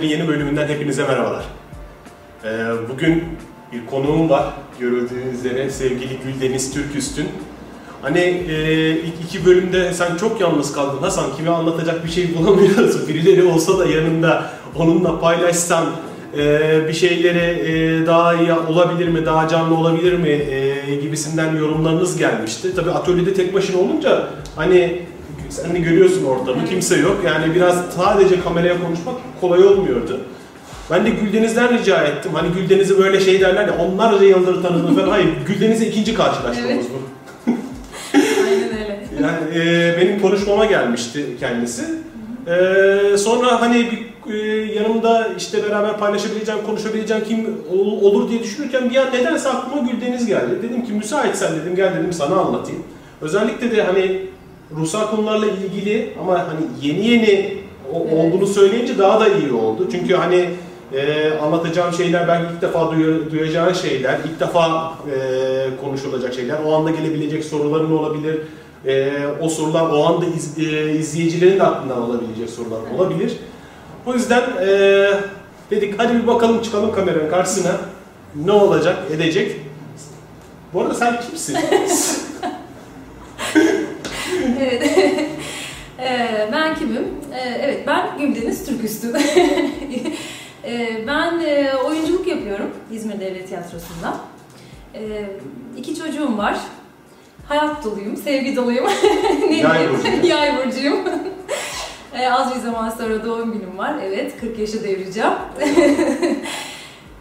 Sonsuz Muhabbetleri yeni bölümünden hepinize merhabalar. Ee, bugün bir konuğum var. Görüldüğünüz üzere sevgili Güldeniz Türküstün. Hani e, ilk iki bölümde sen çok yalnız kaldın Hasan. Kime anlatacak bir şey bulamıyoruz. Birileri olsa da yanında onunla paylaşsan e, bir şeyleri e, daha iyi olabilir mi, daha canlı olabilir mi e, gibisinden yorumlarınız gelmişti. Tabii atölyede tek başına olunca hani sen de görüyorsun ortamı kimse yok. Yani biraz sadece kameraya konuşmak kolay olmuyordu. Ben de Güldeniz'den rica ettim. Hani Güldeniz'i böyle şey derler ya onlarca yıldır tanıdım falan. Hayır Güldeniz'le ikinci karşılaşmamız Evet. bu. Aynen öyle. Yani e, benim konuşmama gelmişti kendisi. E, sonra hani bir, e, yanımda işte beraber paylaşabileceğim, konuşabileceğim kim ol- olur diye düşünürken bir an nedense aklıma Güldeniz geldi. Dedim ki müsaitsen dedim gel dedim sana anlatayım. Özellikle de hani ruhsal konularla ilgili ama hani yeni yeni o- Evet. olduğunu söyleyince daha da iyi oldu. Çünkü hani e, anlatacağım şeyler belki ilk defa duya- duyacağın şeyler, ilk defa e, konuşulacak şeyler, o anda gelebilecek soruların olabilir. E, o sorular o anda iz- e, izleyicilerin de aklından olabilecek sorular Evet. olabilir. O yüzden e, dedik hadi bir bakalım çıkalım kameranın karşısına. Ne olacak, edecek. Bu arada sen kimsin? Evet. Ee, ben kimim? Ee, evet, ben Güldeniz Türküstü. Ee, ben e, oyunculuk yapıyorum İzmir Devlet Tiyatrosu'nda. Ee, iki çocuğum var. Hayat doluyum, sevgi doluyum. ne Yay diyeyim? burcu. Yay burcuyum. Ee, az bir zaman sonra doğum günüm var. Evet, 40 yaşı devireceğim.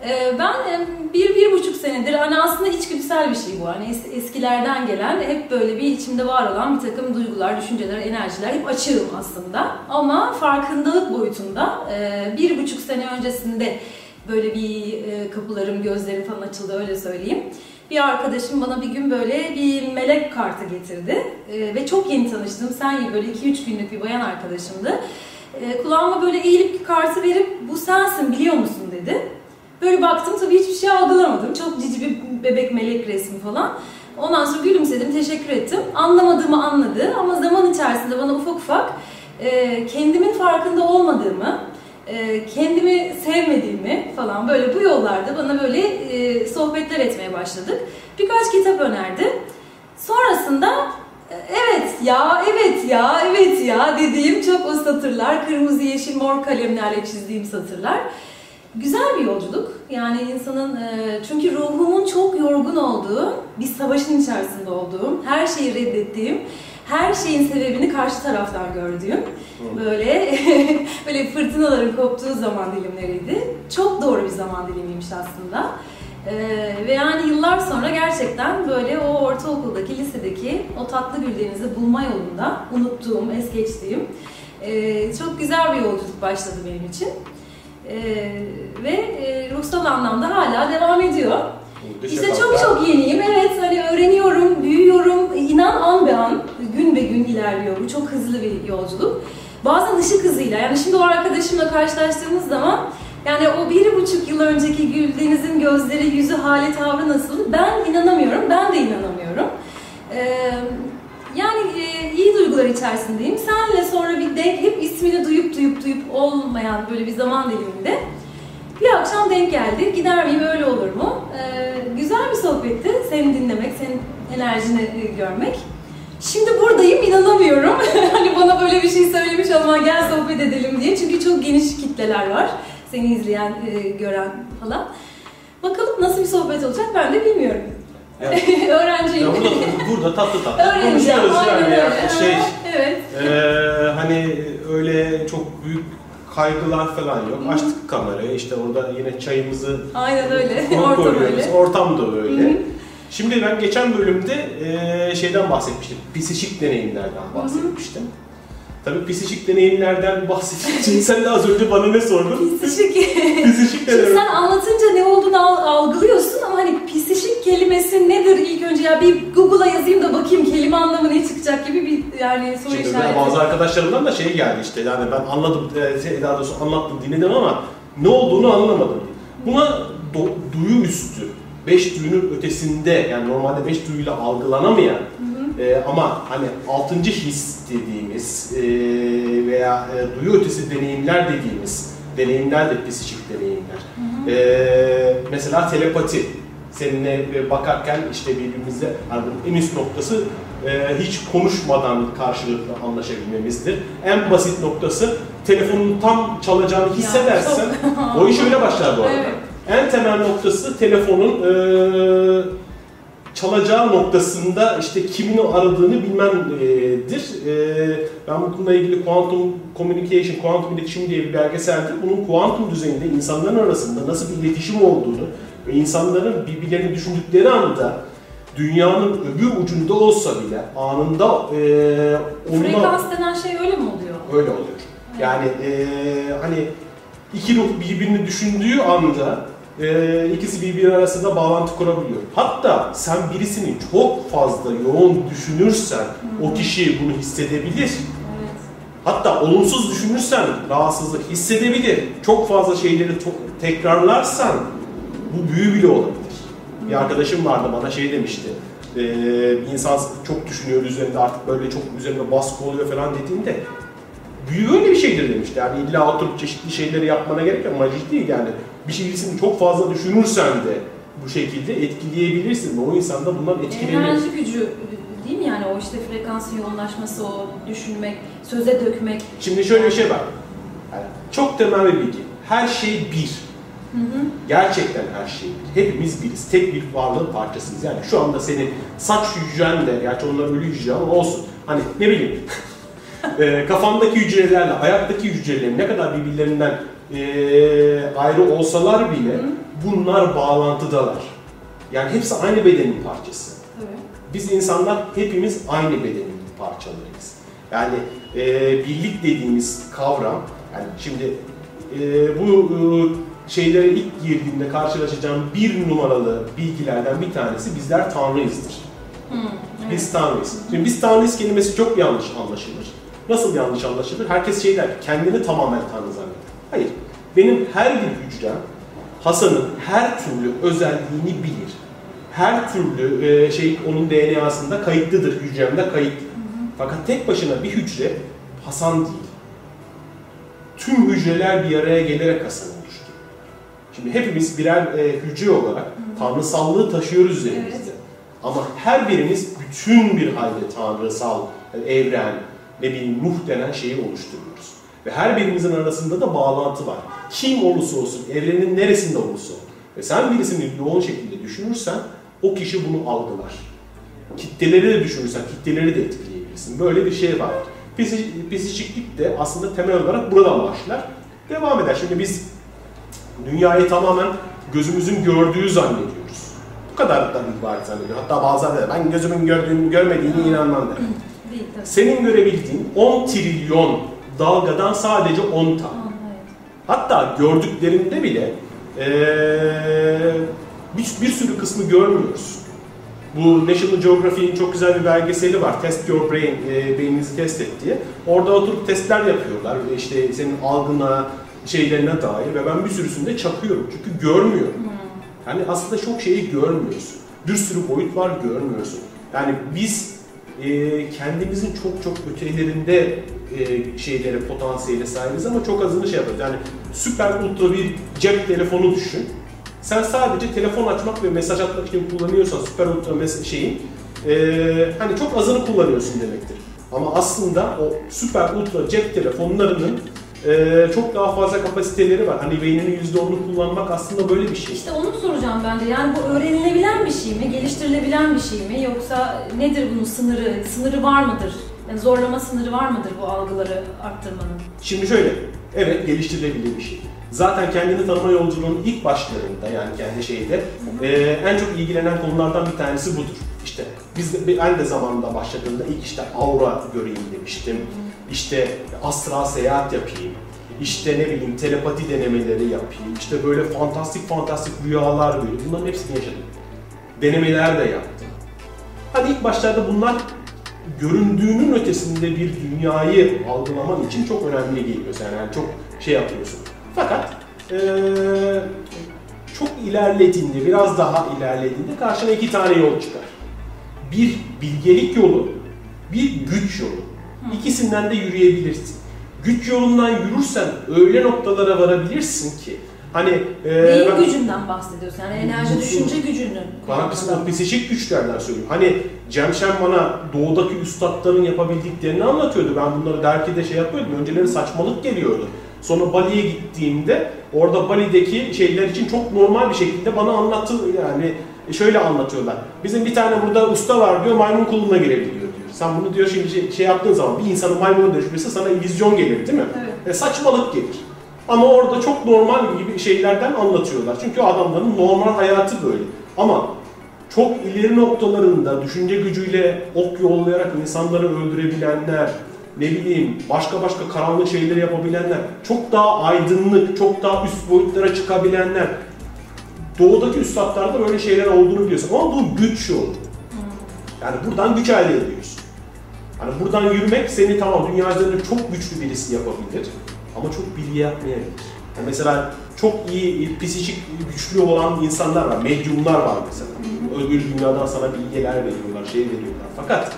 Ee, Ben bir, bir buçuk senedir hani aslında içgüdüsel bir şey bu. Hani es- eskilerden gelen hep böyle bir içimde var olan bir takım duygular, düşünceler, enerjiler hep açığım aslında. Ama farkındalık boyutunda e, bir buçuk sene öncesinde böyle bir e, kapılarım, gözlerim falan açıldı öyle söyleyeyim. Bir arkadaşım bana bir gün böyle bir melek kartı getirdi E, ve çok yeni tanıştım. Sen gibi böyle 2-3 günlük bir bayan arkadaşımdı. Kulağıma böyle eğilip kartı verip bu sensin biliyor musun dedi. Böyle baktım tabii hiçbir şey algılamadım. Çok cici bir bebek melek resmi falan. Ondan sonra gülümsedim, teşekkür ettim. Anlamadığımı anladı ama zaman içerisinde bana ufak ufak e, kendimin farkında olmadığımı, e, kendimi sevmediğimi falan böyle bu yollarda bana böyle e, sohbetler etmeye başladık. Birkaç kitap önerdi. Sonrasında e, evet ya, evet ya, evet ya dediğim çok o satırlar, kırmızı, yeşil, mor kalemlerle çizdiğim satırlar. Güzel bir yolculuk. Yani insanın e, çünkü ruhumun çok yorgun olduğu, bir savaşın içerisinde olduğum, her şeyi reddettiğim, her şeyin sebebini karşı taraftan gördüğüm, böyle böyle fırtınaların koptuğu zaman dilimleriydi. Çok doğru bir zaman dilimiymiş aslında. E, ve yani yıllar sonra gerçekten böyle o ortaokuldaki, lisedeki o tatlı güllerinizi bulma yolunda unuttuğum, es geçtiğim e, çok güzel bir yolculuk başladı benim için. Ee, ve e, ruhsal anlamda hala devam ediyor. İşte çok çok yeniyim. Evet hani öğreniyorum, büyüyorum. İnan an be an, gün be gün ilerliyor. Bu çok hızlı bir yolculuk. Bazen ışık hızıyla. Yani şimdi o arkadaşımla karşılaştığımız zaman yani o bir buçuk yıl önceki Güldeniz'in gözleri, yüzü, hali, tavrı nasıl? Ben inanamıyorum. Ben de inanamıyorum. Ee, yani e, iyi duygular içerisindeyim. Senle sonra bir denk, hep ismini duyup duyup duyup olmayan böyle bir zaman diliminde bir akşam denk geldi. Gider miyim öyle olur mu? Ee, güzel bir sohbetti. Seni dinlemek, senin enerjini e, görmek. Şimdi buradayım inanamıyorum. hani bana böyle bir şey söylemiş ama gel sohbet edelim diye. Çünkü çok geniş kitleler var. Seni izleyen, e, gören falan. Bakalım nasıl bir sohbet olacak ben de bilmiyorum. Evet. Öğrenciyim. Ya burada, burada tatlı tatlı konuşuyoruz yani ya. öyle. Şey, Evet. Ee, hani öyle çok büyük kaygılar falan yok. Açtık kamerayı işte orada yine çayımızı Aynen öyle. Ortam öyle. Ortam da öyle. Hı hı. Şimdi ben geçen bölümde e, şeyden bahsetmiştim. Psişik deneyimlerden bahsetmiştim. Tabii psişik deneyimlerden bahsedince sen de az önce bana ne sordun? Pisişik. Şimdi demek? sen anlatınca ne olduğunu al- algılıyorsun hani pisişik kelimesi nedir ilk önce ya bir Google'a yazayım da bakayım kelime anlamı ne çıkacak gibi bir yani soru Şimdi işareti. bazı arkadaşlarımdan da şey geldi işte yani ben anladım, e, şey, daha doğrusu anlattım, dinledim ama ne olduğunu anlamadım. Buna do- duyu üstü, beş duyunun ötesinde yani normalde beş duyuyla algılanamayan e, ama hani altıncı his dediğimiz e, veya e, duyu ötesi deneyimler dediğimiz deneyimler de psikik deneyimler. Ee, mesela telepati. Seninle bakarken işte birbirimizle yani en üst noktası e, hiç konuşmadan karşılıklı anlaşabilmemizdir. En basit noktası telefonun tam çalacağını hissedersen o iş öyle başlar bu arada. Evet. En temel noktası telefonun e, çalacağı noktasında işte kimin aradığını bilmendir. E, ben bununla ilgili Quantum Communication, Quantum İletişim diye bir belgeseldir. Bunun kuantum düzeyinde insanların arasında nasıl bir iletişim olduğunu ve insanların birbirlerini düşündükleri anda dünyanın öbür ucunda olsa bile anında e, onunla Frekans denen şey öyle mi oluyor? öyle oluyor. Yani e, hani iki ruh birbirini düşündüğü anda e, ikisi birbiri arasında bağlantı kurabiliyor. Hatta sen birisini çok fazla yoğun düşünürsen o kişi bunu hissedebilir. Evet. Hatta olumsuz düşünürsen rahatsızlık hissedebilir. Çok fazla şeyleri to- tekrarlarsan bu büyü bile olabilir. Bir arkadaşım vardı bana şey demişti. Bir insan çok düşünüyor üzerinde artık böyle çok üzerinde baskı oluyor falan dediğinde büyü öyle bir şeydir demişti. Yani illa oturup çeşitli şeyleri yapmana gerek yok. Majik değil yani. Bir şeyisini çok fazla düşünürsen de bu şekilde etkileyebilirsin. ve O insanda bundan etkilenir. Enerji gücü değil mi yani o işte frekansın yoğunlaşması, o düşünmek, söze dökmek. Şimdi şöyle bir şey var. Yani çok temel bir bilgi. Her şey bir. Gerçekten her şey bir. Hepimiz biriz. Tek bir varlığın parçasıyız. Yani şu anda senin saç hücren de, gerçi onlar ölü hücre ama olsun. Hani ne bileyim, e, kafandaki hücrelerle ayaktaki hücrelerin ne kadar birbirlerinden e, ayrı olsalar bile bunlar bağlantıdalar. Yani hepsi aynı bedenin parçası. Tabii. Biz insanlar hepimiz aynı bedenin parçalarıyız. Yani e, birlik dediğimiz kavram, yani şimdi e, bu e, şeylere ilk girdiğimde karşılaşacağım bir numaralı bilgilerden bir tanesi bizler Tanrıyızdır. Hı, evet. Biz Tanrıyız. Şimdi biz Tanrıyız kelimesi çok yanlış anlaşılır. Nasıl yanlış anlaşılır? Herkes şey der, kendini tamamen Tanrı zanneder. Hayır. Benim her bir hücrem Hasan'ın her türlü özelliğini bilir. Her türlü e, şey onun DNA'sında kayıtlıdır, hücremde kayıtlı. Fakat tek başına bir hücre Hasan değil. Tüm hücreler bir araya gelerek Hasan oluştu. Şimdi hepimiz birer e, hücre olarak tanrısallığı taşıyoruz üzerimizde. Evet. Ama her birimiz bütün bir halde tanrısal, yani evren, ne bileyim ruh denen şeyi oluşturuyoruz. Ve her birimizin arasında da bağlantı var. Kim olursa olsun, evrenin neresinde olursa. Ve sen birisini yoğun şekilde düşünürsen o kişi bunu algılar. Kitleleri de düşünürsen kitleleri de etkileyebilirsin. Böyle bir şey var. Psikiklik de aslında temel olarak buradan başlar. Devam eder. Şimdi biz dünyayı tamamen gözümüzün gördüğü zannediyoruz. Bu kadar da ibaret zannediyor. Hatta bazen de ben gözümün gördüğünü görmediğine inanmam der. Senin görebildiğin 10 trilyon dalgadan sadece 10 tane. Hatta gördüklerinde bile eee, bir, bir sürü kısmı görmüyoruz. Bu National Geographic'in çok güzel bir belgeseli var. Test Your Brain, e, beyninizi test et diye. Orada oturup testler yapıyorlar. İşte senin algına, şeylerine dair ve ben bir sürüsünde çakıyorum. Çünkü görmüyorum. Yani aslında çok şeyi görmüyorsun. Bir sürü boyut var görmüyorsun. Yani biz e, kendimizin çok çok ötelerinde e, şeylere, potansiyele sahibiz ama çok azını şey yapıyoruz. Yani süper ultra bir cep telefonu düşün. Sen sadece telefon açmak ve mesaj atmak için kullanıyorsan süper ultra mes- şeyin e, hani çok azını kullanıyorsun demektir. Ama aslında o süper ultra cep telefonlarının e, çok daha fazla kapasiteleri var. Hani beyninin %10'unu kullanmak aslında böyle bir şey. İşte onu soracağım ben de. Yani bu öğrenilebilen bir şey mi, geliştirilebilen bir şey mi yoksa nedir bunun sınırı, sınırı var mıdır? Yani zorlama sınırı var mıdır bu algıları arttırmanın? Şimdi şöyle, evet geliştirilebilir bir şey. Zaten kendini tanıma yolculuğunun ilk başlarında yani kendi şeyde e, en çok ilgilenen konulardan bir tanesi budur. İşte biz de, ben de zamanında başladığımda ilk işte aura göreyim demiştim. İşte astral seyahat yapayım. İşte ne bileyim telepati denemeleri yapayım. İşte böyle fantastik fantastik rüyalar göreyim. Bunların hepsini yaşadım. Denemeler de yaptım. Hani ilk başlarda bunlar göründüğünün ötesinde bir dünyayı algılaman için çok önemli geliyor. Yani, yani çok şey yapıyorsun. Fakat eee, çok ilerlediğinde, biraz daha ilerlediğinde karşına iki tane yol çıkar. Bir bilgelik yolu, bir güç yolu. İkisinden de yürüyebilirsin. güç yolundan yürürsen öyle noktalara varabilirsin ki Hani e, Neyin ben, gücünden bahsediyorsun? Yani enerji bu, düşünce gücünün. Bana psikik güçlerden söylüyorum. Hani Cemşen bana doğudaki üstadların yapabildiklerini anlatıyordu. Ben bunları dergide şey yapıyordum. Önceleri saçmalık geliyordu. Sonra Bali'ye gittiğimde orada Bali'deki şeyler için çok normal bir şekilde bana anlattı yani şöyle anlatıyorlar. Bizim bir tane burada usta var diyor maymun kuluna girebiliyor diyor. Sen bunu diyor şimdi şey, şey yaptığın zaman bir insanın maymuna dönüşmesi sana illüzyon gelir değil mi? Evet. E, saçmalık gelir. Ama orada çok normal gibi şeylerden anlatıyorlar. Çünkü adamların normal hayatı böyle. Ama çok ileri noktalarında düşünce gücüyle ok yollayarak insanları öldürebilenler, ne bileyim başka başka karanlık şeyleri yapabilenler, çok daha aydınlık, çok daha üst boyutlara çıkabilenler, doğudaki üstadlarda böyle şeyler olduğunu biliyorsun. Ama bu güç yolu. Yani buradan güç elde ediyorsun. Yani buradan yürümek seni tamam dünya üzerinde çok güçlü birisi yapabilir. Ama çok bilgi yapmayabilir. Yani mesela çok iyi, psikik güçlü olan insanlar var, medyumlar var mesela. Öbür dünyadan sana bilgiler veriyorlar, şey veriyorlar. Fakat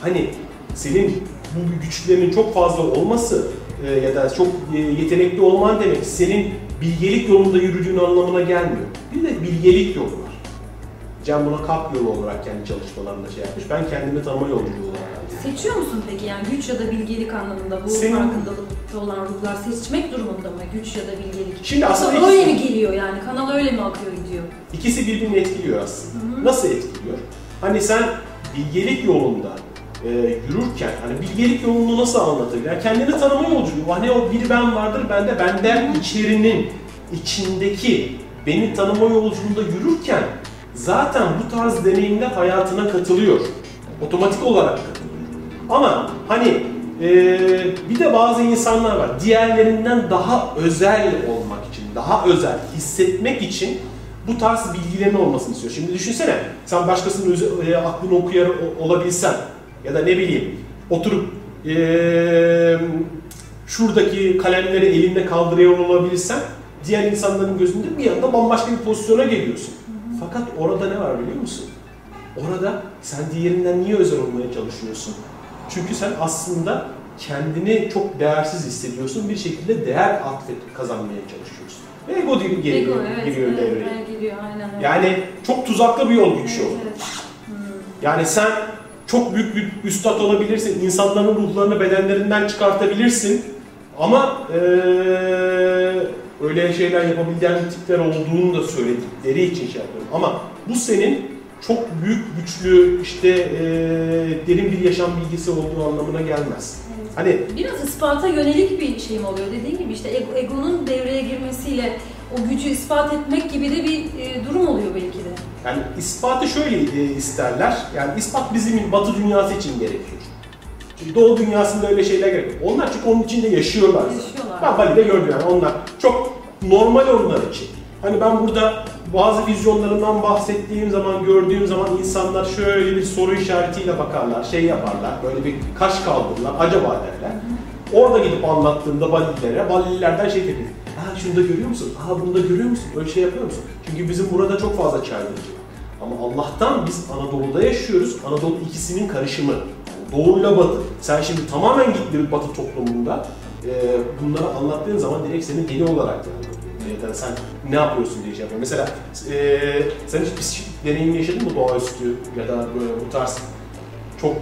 hani senin bu güçlerinin çok fazla olması e, ya da çok e, yetenekli olman demek senin bilgelik yolunda yürüdüğün anlamına gelmiyor. Bir de bilgelik yolu var. Cem buna kap yolu olarak kendi çalışmalarında şey yapmış. Ben kendimi tanıma yolculuğu olarak Seçiyor musun peki yani güç ya da bilgelik anlamında bu Senin... farkındalıkta olan ruhlar seçmek durumunda mı güç ya da bilgelik? Şimdi aslında ikisi... öyle mi geliyor yani kanal öyle mi akıyor gidiyor? İkisi birbirini etkiliyor aslında. Hı-hı. Nasıl etkiliyor? Hani sen bilgelik yolunda e, yürürken hani bilgelik yolunu nasıl anlatır? Yani kendini tanıma yolculuğu. Hani o bir ben vardır bende benden içerinin içindeki beni tanıma yolculuğunda yürürken zaten bu tarz deneyimler hayatına katılıyor. Otomatik olarak. Ama hani e, bir de bazı insanlar var. Diğerlerinden daha özel olmak için, daha özel hissetmek için bu tarz bilgilerin olmasını istiyor. Şimdi düşünsene sen başkasının özü, e, aklını okuyar olabilsen ya da ne bileyim oturup e, şuradaki kalemleri elinde kaldırıyor olabilsen diğer insanların gözünde bir anda bambaşka bir pozisyona geliyorsun. Fakat orada ne var biliyor musun? Orada sen diğerinden niye özel olmaya çalışıyorsun? Çünkü sen aslında kendini çok değersiz hissediyorsun. Bir şekilde değer atfet kazanmaya çalışıyorsun. Ve ego geliyor, ego, evet, giriyor evet, devreye. Geliyor, aynen, evet. Yani çok tuzaklı bir yol geçiyor. Evet, evet. Hmm. Yani sen çok büyük bir üstad olabilirsin. İnsanların ruhlarını bedenlerinden çıkartabilirsin. Ama ee, öyle şeyler yapabileceğin tipler olduğunu da söyledikleri için şey yapıyorum. Ama bu senin çok büyük, güçlü, işte e, derin bir yaşam bilgisi olduğu anlamına gelmez. Evet. Hani biraz ispata yönelik bir şey mi oluyor dediğin gibi işte ego, egonun devreye girmesiyle o gücü ispat etmek gibi de bir e, durum oluyor belki de. Yani ispatı şöyle e, isterler. Yani ispat bizim batı dünyası için gerekiyor. Çünkü doğu dünyasında öyle şeyler gerekiyor. Onlar çünkü onun içinde yaşıyorlar. Yaşıyorlar. Ben Bali'de gördüm yani onlar çok normal onlar için. Hani ben burada bazı vizyonlarından bahsettiğim zaman, gördüğüm zaman insanlar şöyle bir soru işaretiyle bakarlar, şey yaparlar, böyle bir kaş kaldırırlar, acaba derler. Orada gidip anlattığımda Balililere, Balililerden şey dedi. Ha şunu da görüyor musun? Ha bunu da görüyor musun? Öyle şey yapıyor musun? Çünkü bizim burada çok fazla çaydırıcı. Ama Allah'tan biz Anadolu'da yaşıyoruz. Anadolu ikisinin karışımı. Doğu ile batı. Sen şimdi tamamen git bir batı toplumunda e, bunları anlattığın zaman direkt seni deli olarak yani ya da sen ne yapıyorsun diye yapıyor. Mesela e, sen hiç psikik deneyim yaşadın mı doğaüstü ya da böyle bu tarz çok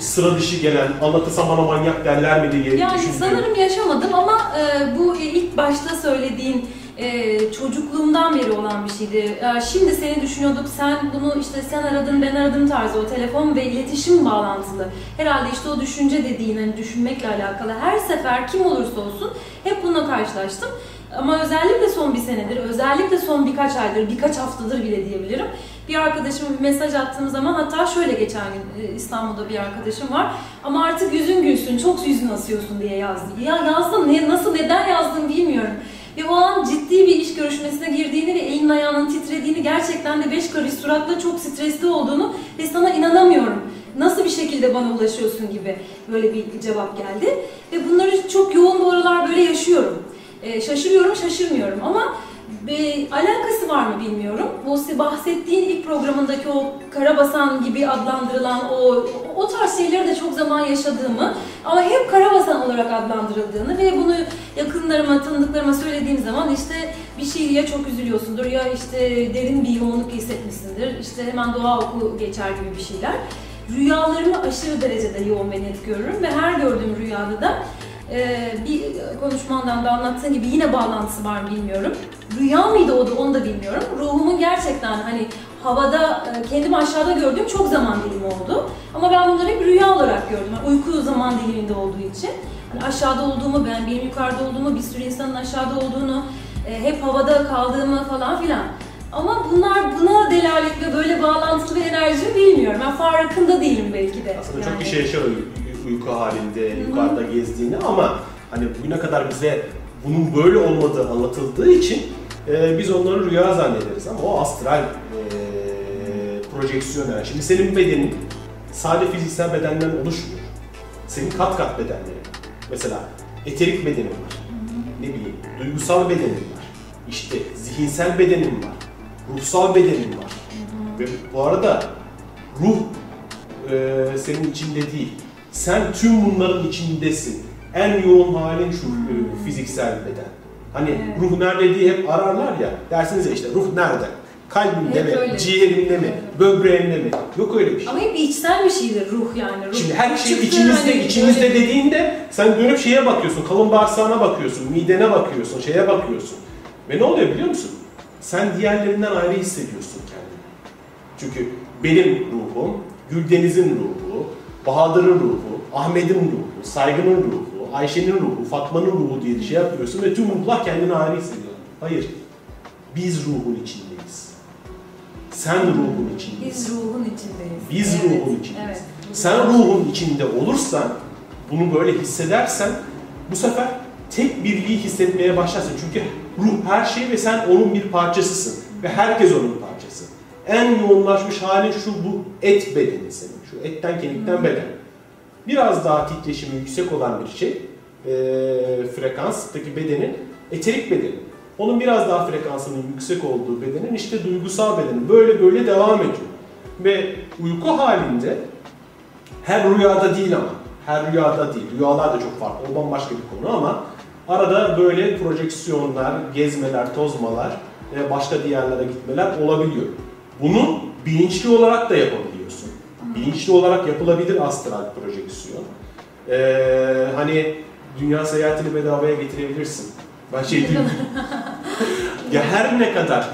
sıra dışı gelen, anlatısam bana manyak derler mi diye Yani düşündüğüm. sanırım yaşamadım ama e, bu ilk başta söylediğin e, çocukluğumdan beri olan bir şeydi. E, şimdi seni düşünüyorduk, sen bunu işte sen aradın, ben aradım tarzı o telefon ve iletişim bağlantılı. Herhalde işte o düşünce dediğin, hani düşünmekle alakalı her sefer kim olursa olsun hep bununla karşılaştım. Ama özellikle son bir senedir, özellikle son birkaç aydır, birkaç haftadır bile diyebilirim. Bir arkadaşıma bir mesaj attığım zaman hatta şöyle geçen gün e, İstanbul'da bir arkadaşım var. Ama artık yüzün gülsün, çok yüzün asıyorsun diye yazdı. Ya yazdım, ne, nasıl, neden yazdım bilmiyorum. Ve o an ciddi bir iş görüşmesine girdiğini ve elin ayağının titrediğini, gerçekten de beş karış suratla çok stresli olduğunu ve sana inanamıyorum. Nasıl bir şekilde bana ulaşıyorsun gibi böyle bir cevap geldi. Ve bunları çok yoğun bu aralar böyle yaşıyorum. E, şaşırıyorum, şaşırmıyorum ama bir alakası var mı bilmiyorum. Bu bahsettiğin ilk programındaki o karabasan gibi adlandırılan o O tarz şeyleri de çok zaman yaşadığımı ama hep karabasan olarak adlandırıldığını ve bunu yakınlarıma, tanıdıklarıma söylediğim zaman işte bir şey ya çok üzülüyorsundur ya işte derin bir yoğunluk hissetmişsindir. İşte hemen doğa oku geçer gibi bir şeyler. Rüyalarımı aşırı derecede yoğun ve net görürüm ve her gördüğüm rüyada da e, bir konuşmandan da anlattığın gibi yine bağlantısı var mı bilmiyorum. Rüya mıydı o da onu da bilmiyorum. Ruhumun gerçekten hani havada e, kendimi aşağıda gördüğüm çok zaman dilimi oldu. Ama ben bunları hep rüya olarak gördüm. Yani uyku zaman diliminde olduğu için. Hani aşağıda olduğumu, ben benim yukarıda olduğumu, bir sürü insanın aşağıda olduğunu, e, hep havada kaldığımı falan filan. Ama bunlar buna delalet ve böyle bağlantılı bir enerji bilmiyorum. Ben farkında değilim belki de. Aslında çok kişi yaşar uy- uyku halinde, yukarıda gezdiğini ama hani bugüne kadar bize bunun böyle olmadığı anlatıldığı için e, biz onları rüya zannederiz ama o astral projeksiyon yani. Şimdi senin bedenin sadece fiziksel bedenden oluşmuyor. Senin kat kat bedenlerin. var. Mesela eterik bedenin var. Ne bileyim, duygusal bedenin var. İşte zihinsel bedenin var. Ruhsal bedenin var. Ve bu arada ruh e, senin içinde değil. Sen tüm bunların içindesin. En yoğun halin şu e, fiziksel beden. Hani ruh nerede diye hep ararlar ya. Dersiniz ya işte ruh nerede? Kalbimde Hep mi? öyle. Ciğerimde mi? Böbreğimde mi? Yok öyle bir şey. Ama hep içsel bir şeydir ruh yani. Ruh. Şimdi her şey Çıktı içimizde, hani içimizde böyle- dediğinde sen dönüp şeye bakıyorsun, kalın bağırsağına bakıyorsun, midene bakıyorsun, şeye bakıyorsun. Ve ne oluyor biliyor musun? Sen diğerlerinden ayrı hissediyorsun kendini. Çünkü benim ruhum, Güldeniz'in ruhu, Bahadır'ın ruhu, Ahmet'in ruhu, Saygı'nın ruhu, Ayşe'nin ruhu, Fatma'nın ruhu diye şey yapıyorsun ve tüm ruhlar kendini ayrı hissediyor. Hayır. Biz ruhun içindeyiz. Sen ruhun içindesin. Biz ruhun içindeyiz. Biz Evet, ruhun içindeyiz. Evet. Sen ruhun içinde olursan, bunu böyle hissedersen bu sefer tek birliği hissetmeye başlarsın. Çünkü ruh her şey ve sen onun bir parçasısın. Ve herkes onun parçası. En yoğunlaşmış halin şu bu et bedeni senin. Şu etten kemikten beden. Biraz daha titreşimi yüksek olan bir şey. E, frekanstaki bedenin eterik bedeni. Onun biraz daha frekansının yüksek olduğu bedenin işte duygusal bedeni. Böyle böyle devam ediyor. Ve uyku halinde her rüyada değil ama. Her rüyada değil. Rüyalar da çok farklı. O bambaşka bir konu ama arada böyle projeksiyonlar, gezmeler, tozmalar ve başka diyarlara gitmeler olabiliyor. Bunu bilinçli olarak da yapabiliyorsun. Bilinçli olarak yapılabilir astral projeksiyon. Ee, hani dünya seyahatini bedavaya getirebilirsin. Ben şey diyorum. ya her ne kadar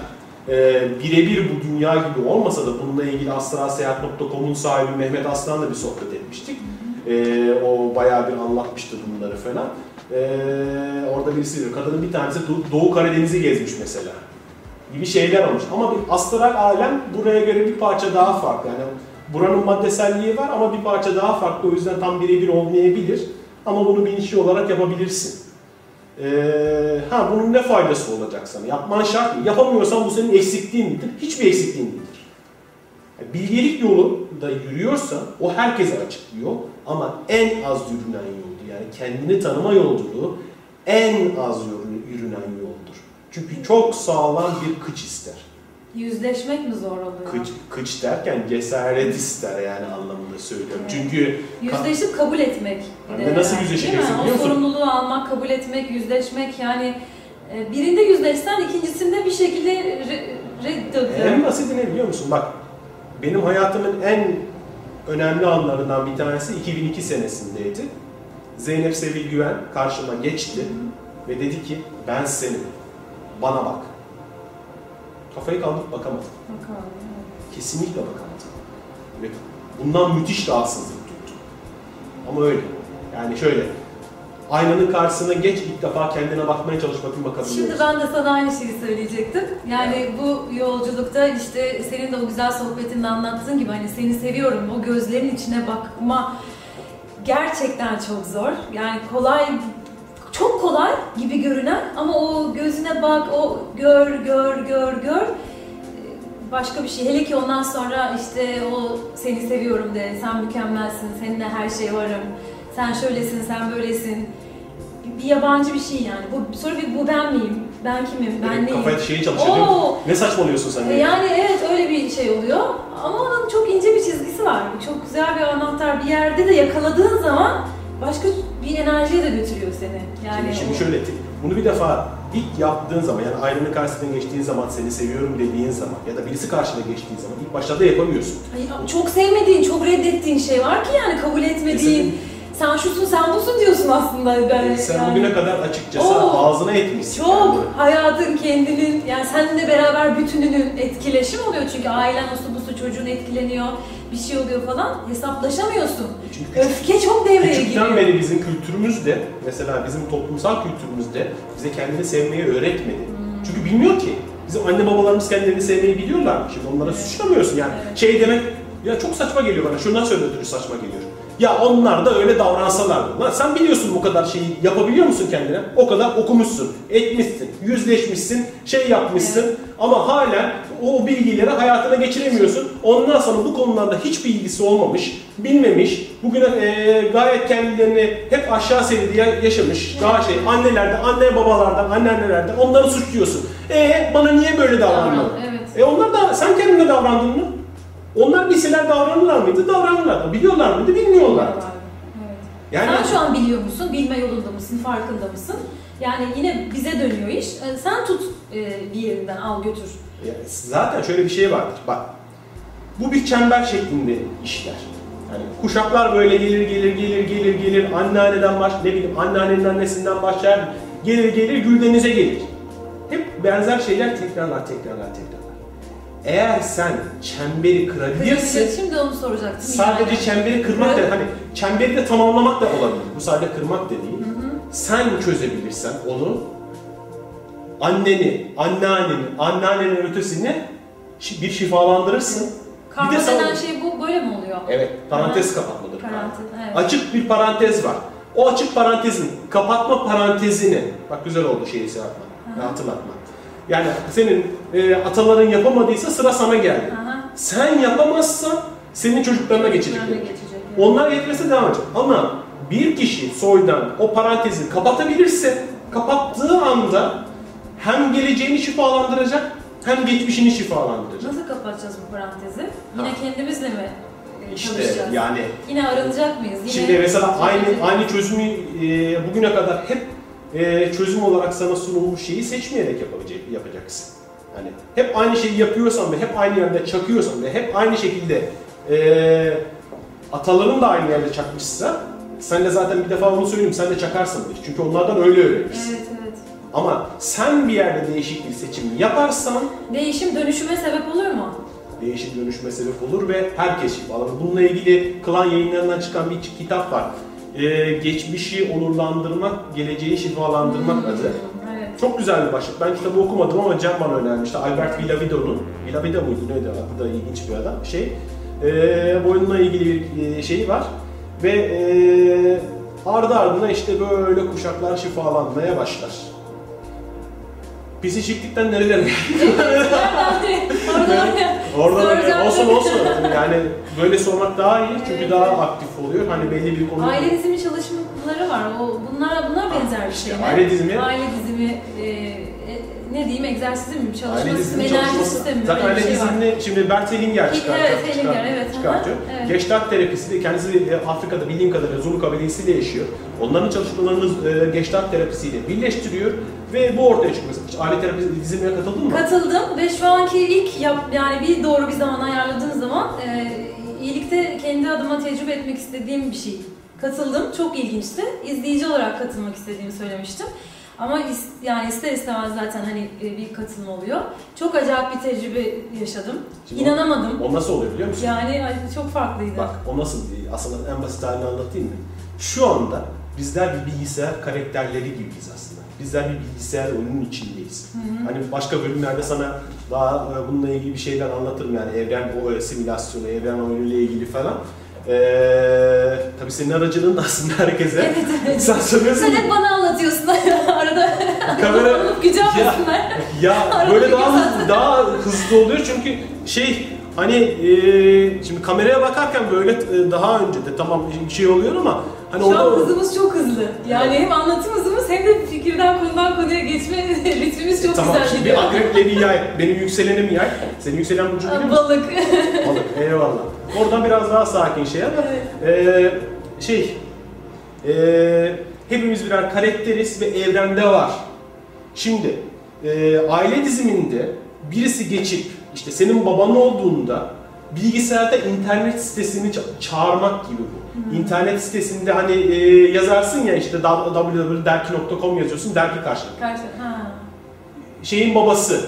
e, birebir bu dünya gibi olmasa da bununla ilgili astralseyahat.com'un sahibi Mehmet Aslan'la bir sohbet etmiştik. E, o bayağı bir anlatmıştı bunları falan. E, orada birisi diyor, kadının bir tanesi Do- Doğu Karadeniz'i gezmiş mesela. Gibi şeyler olmuş. Ama bir astral alem buraya göre bir parça daha farklı. Yani buranın maddeselliği var ama bir parça daha farklı. O yüzden tam birebir olmayabilir. Ama bunu bilinçli olarak yapabilirsin. Ee, ha bunun ne faydası olacak sana? Yapman şart mı? Yapamıyorsan bu senin eksikliğin midir? Hiçbir eksikliğin değildir. Yani bilgelik yolunda yürüyorsan o herkese açık bir ama en az yürünen yoldur. Yani kendini tanıma yolculuğu en az yürü- yürünen yoldur. Çünkü çok sağlam bir kıç ister. Yüzleşmek mi zor oluyor? Kıç, kıç derken cesaret ister yani anlamında söylüyorum. Evet. Çünkü Yüzleşip kabul etmek. bir de nasıl yani, yüzleşeceksin biliyor O musun? sorumluluğu almak, kabul etmek, yüzleşmek yani e, birinde yüzleşsen ikincisinde bir şekilde re- reddediyor. En basiti ne biliyor musun? Bak benim hayatımın en önemli anlarından bir tanesi 2002 senesindeydi. Zeynep Sevil Güven karşıma geçti ve dedi ki ben senim. Bana bak. Kafayı kaldırıp bakamadım. Bakalım. Kesinlikle bakamadım. Ve bundan müthiş rahatsızlık duydum. Ama öyle. Yani şöyle. Aynanın karşısına geç ilk defa kendine bakmaya çalış bakayım bakabiliyor Şimdi ben de sana aynı şeyi söyleyecektim. Yani bu yolculukta işte senin de o güzel sohbetinde anlattığın gibi hani seni seviyorum. O gözlerin içine bakma gerçekten çok zor. Yani kolay çok kolay gibi görünen ama o gözüne bak, o gör, gör, gör, gör başka bir şey. Hele ki ondan sonra işte o seni seviyorum de, sen mükemmelsin, seninle her şey varım, sen şöylesin, sen böylesin. Bir yabancı bir şey yani. Bu sonra bir bu ben miyim? Ben kimim? Ben Benim neyim? Kafaya şeyi çalışıyor değil mi? Ne saçmalıyorsun sen? Diye. Yani evet öyle bir şey oluyor. Ama onun çok ince bir çizgisi var. Çok güzel bir anahtar. Bir yerde de yakaladığın zaman başka bir enerjiye de götürüyor seni. Yani Şimdi, şimdi şöyle bunu bir defa ilk yaptığın zaman yani aynanın karşısına geçtiğin zaman seni seviyorum dediğin zaman ya da birisi karşına geçtiği zaman ilk başlarda yapamıyorsun. Ay, çok sevmediğin, çok reddettiğin şey var ki yani kabul etmediğin. Sen şusun, sen busun diyorsun aslında. Ben, E, sen yani. bugüne kadar açıkçası Oo. ağzına etmişsin. Çok kendini. hayatın kendinin yani seninle beraber bütününün etkileşim oluyor çünkü ailen osu busu çocuğun etkileniyor bir şey oluyor falan hesaplaşamıyorsun. Çünkü küçük- Öfke çok devreye Küçükten giriyor. beri bizim kültürümüzde, mesela bizim toplumsal kültürümüzde bize kendini sevmeyi öğretmedi. Hmm. Çünkü bilmiyor ki. Bizim anne babalarımız kendilerini sevmeyi biliyorlar. Şimdi onlara Evet. suçlamıyorsun yani. Evet. Şey demek, ya çok saçma geliyor bana, şundan söyle ötürü saçma geliyor. Ya onlar da öyle davransalardı. Lan sen biliyorsun bu kadar şeyi yapabiliyor musun kendine? O kadar okumuşsun, etmişsin, yüzleşmişsin, şey yapmışsın ama hala o bilgileri hayatına geçiremiyorsun. Ondan sonra bu konularda hiç bilgisi olmamış, bilmemiş, bugüne e, gayet kendilerini hep aşağı seviyede ya- yaşamış, daha şey annelerden, anne babalardan, anneannelerden onları suçluyorsun. E bana niye böyle davranmadın? Davran, evet. E onlar da sen kendine davrandın mı? Onlar bilseler davranırlar mıydı? Davranırlar. Biliyorlar mıydı? Bilmiyorlar. Evet. Yani Sen şu an biliyor musun? Bilme yolunda mısın? Farkında mısın? Yani yine bize dönüyor iş. E, Sen tut e, bir yerinden al götür. Zaten şöyle bir şey vardır. Bak. Bu bir çember şeklinde işler. Yani kuşaklar böyle gelir gelir gelir gelir gelir anneanneden baş ne bileyim anneannenin annesinden başlar gelir gelir güldenize gelir. Hep benzer şeyler tekrarlar tekrarlar tekrarlar. Eğer sen çemberi kırabilirsin Şimdi onu soracaktım. Sadece yani. çemberi kırmak da hani çemberi de tamamlamak da olabilir. Bu sadece kırmak da değil. Sen çözebilirsen onu anneni, anneanneni, anneannenin ötesini bir şifalandırırsın. Karma bir de denen şey bu böyle mi oluyor? Evet, parantez kapatmadır. Parantez, evet. Açık bir parantez var. O açık parantezin kapatma parantezini, bak güzel oldu şeyi şey yapma, hatırlatma. Yani senin e, ataların yapamadıysa sıra sana geldi. Aha. Sen yapamazsan senin çocuklarına geçecek. Çocuklarına geçecek, evet. Onlar yetmese devam edecek. Ama bir kişi soydan o parantezi kapatabilirse kapattığı anda hem geleceğini şifalandıracak hem geçmişini şifalandıracak. Nasıl kapatacağız bu parantezi? Yine Ha. kendimizle mi e, İşte çalışacağız? yani Yine aranacak mıyız? Yine şimdi mesela aynı aynı çözümü e, bugüne kadar hep e, çözüm olarak sana sunulmuş şeyi seçmeyerek yapabilecek, yapacaksın. Yani hep aynı şeyi yapıyorsan ve hep aynı yerde çakıyorsan ve hep aynı şekilde e, ataların da aynı yerde çakmışsa sen de zaten bir defa onu söyleyeyim sen de çakarsın diye. Çünkü onlardan öyle öğrenirsin. Evet evet. Ama sen bir yerde değişik bir seçim yaparsan Değişim dönüşüme sebep olur mu? değişim dönüşme sebep olur ve herkes şifalanır. Bununla ilgili Klan yayınlarından çıkan bir kitap var. Ee, geçmişi onurlandırmak, geleceği şifalandırmak adı. Evet. Çok güzel bir başlık. Ben kitabı okumadım ama Cem bana önermişti. Albert Villavido'nun. Villavida mıydı neydi? Adı da ilginç bir adam. Şey, ee, bu oyunla ilgili bir e, şeyi var. Ve ee, ardı ardına işte böyle kuşaklar şifalanmaya başlar. Psikiklikten nerelere Oradan Orada böyle Soracağım. olsun olsun. Yani böyle sormak daha iyi çünkü Evet, daha aktif oluyor. Hani belli bir konu. Aile dizimi çalışmaları var. O bunlar bunlar benzer bir şey mi? aile dizimi- Aile dizimi e, ne diyeyim egzersizi mi? Çalışma sistemi, enerji sistemi mi? Zaten bir şey şimdi Bert Hellinger Evet, çıkartıyor. Hellinger, çıkartıyor, evet, çıkartıyor. evet. Gestalt terapisi de kendisi e, Afrika'da bildiğim kadarıyla Zulu kabilesiyle yaşıyor. Onların çalışmalarını e, Gestalt terapisiyle birleştiriyor ve bu ortaya çıkıyor. Hiç aile terapisi dizimine katıldın mı? Katıldım ve şu anki ilk yap yani bir doğru bir zaman ayarladığım zaman e, iyilikte kendi adıma tecrübe etmek istediğim bir şey. Katıldım. Çok ilginçti. İzleyici olarak katılmak istediğimi söylemiştim. Ama is- yani ister istemez zaten hani e, bir katılım oluyor. Çok acayip bir tecrübe yaşadım. Şimdi o- İnanamadım. O nasıl oluyor biliyor musun? Yani çok farklıydı. Bak o nasıl aslında en basit halini anlatayım mı? Şu anda bizler bir bilgisayar karakterleri gibiyiz aslında. Bizler bir bilgisayar oyunun içindeyiz. Hani başka bölümlerde sana daha e, bununla ilgili bir şeyler anlatırım yani evren o simülasyonu, evren oyunuyla ilgili falan. Ee, tabii senin aracılığın da aslında herkese. Evet, evet. Sen söylüyorsun Sen hep bana anlatıyorsun kamera arada. Gücenmesinler. ya Arada böyle daha daha hızlı oluyor çünkü şey hani e, şimdi kameraya bakarken böyle e, daha önce de tamam şey oluyor ama Hani Şu an orada hızımız çok hızlı. Yani hem anlatım hızımız hem de fikirden konudan konuya geçme ritmimiz çok tamam güzel gidiyor. bir akreple bir yay. Benim yükselenim yay. Senin yükselen burcu biliyor musun? Balık. Balık. Eyvallah. Oradan biraz daha sakin şey ama ee, şey ee, hepimiz birer karakteriz ve evrende var. Şimdi ee, aile diziminde birisi geçip işte senin baban olduğunda bilgisayarda internet sitesini ça- çağırmak gibi bu. İnternet sitesinde hani ee, yazarsın ya işte www.derki.com yazıyorsun, derki karşı Karşı. Ha. şeyin babasını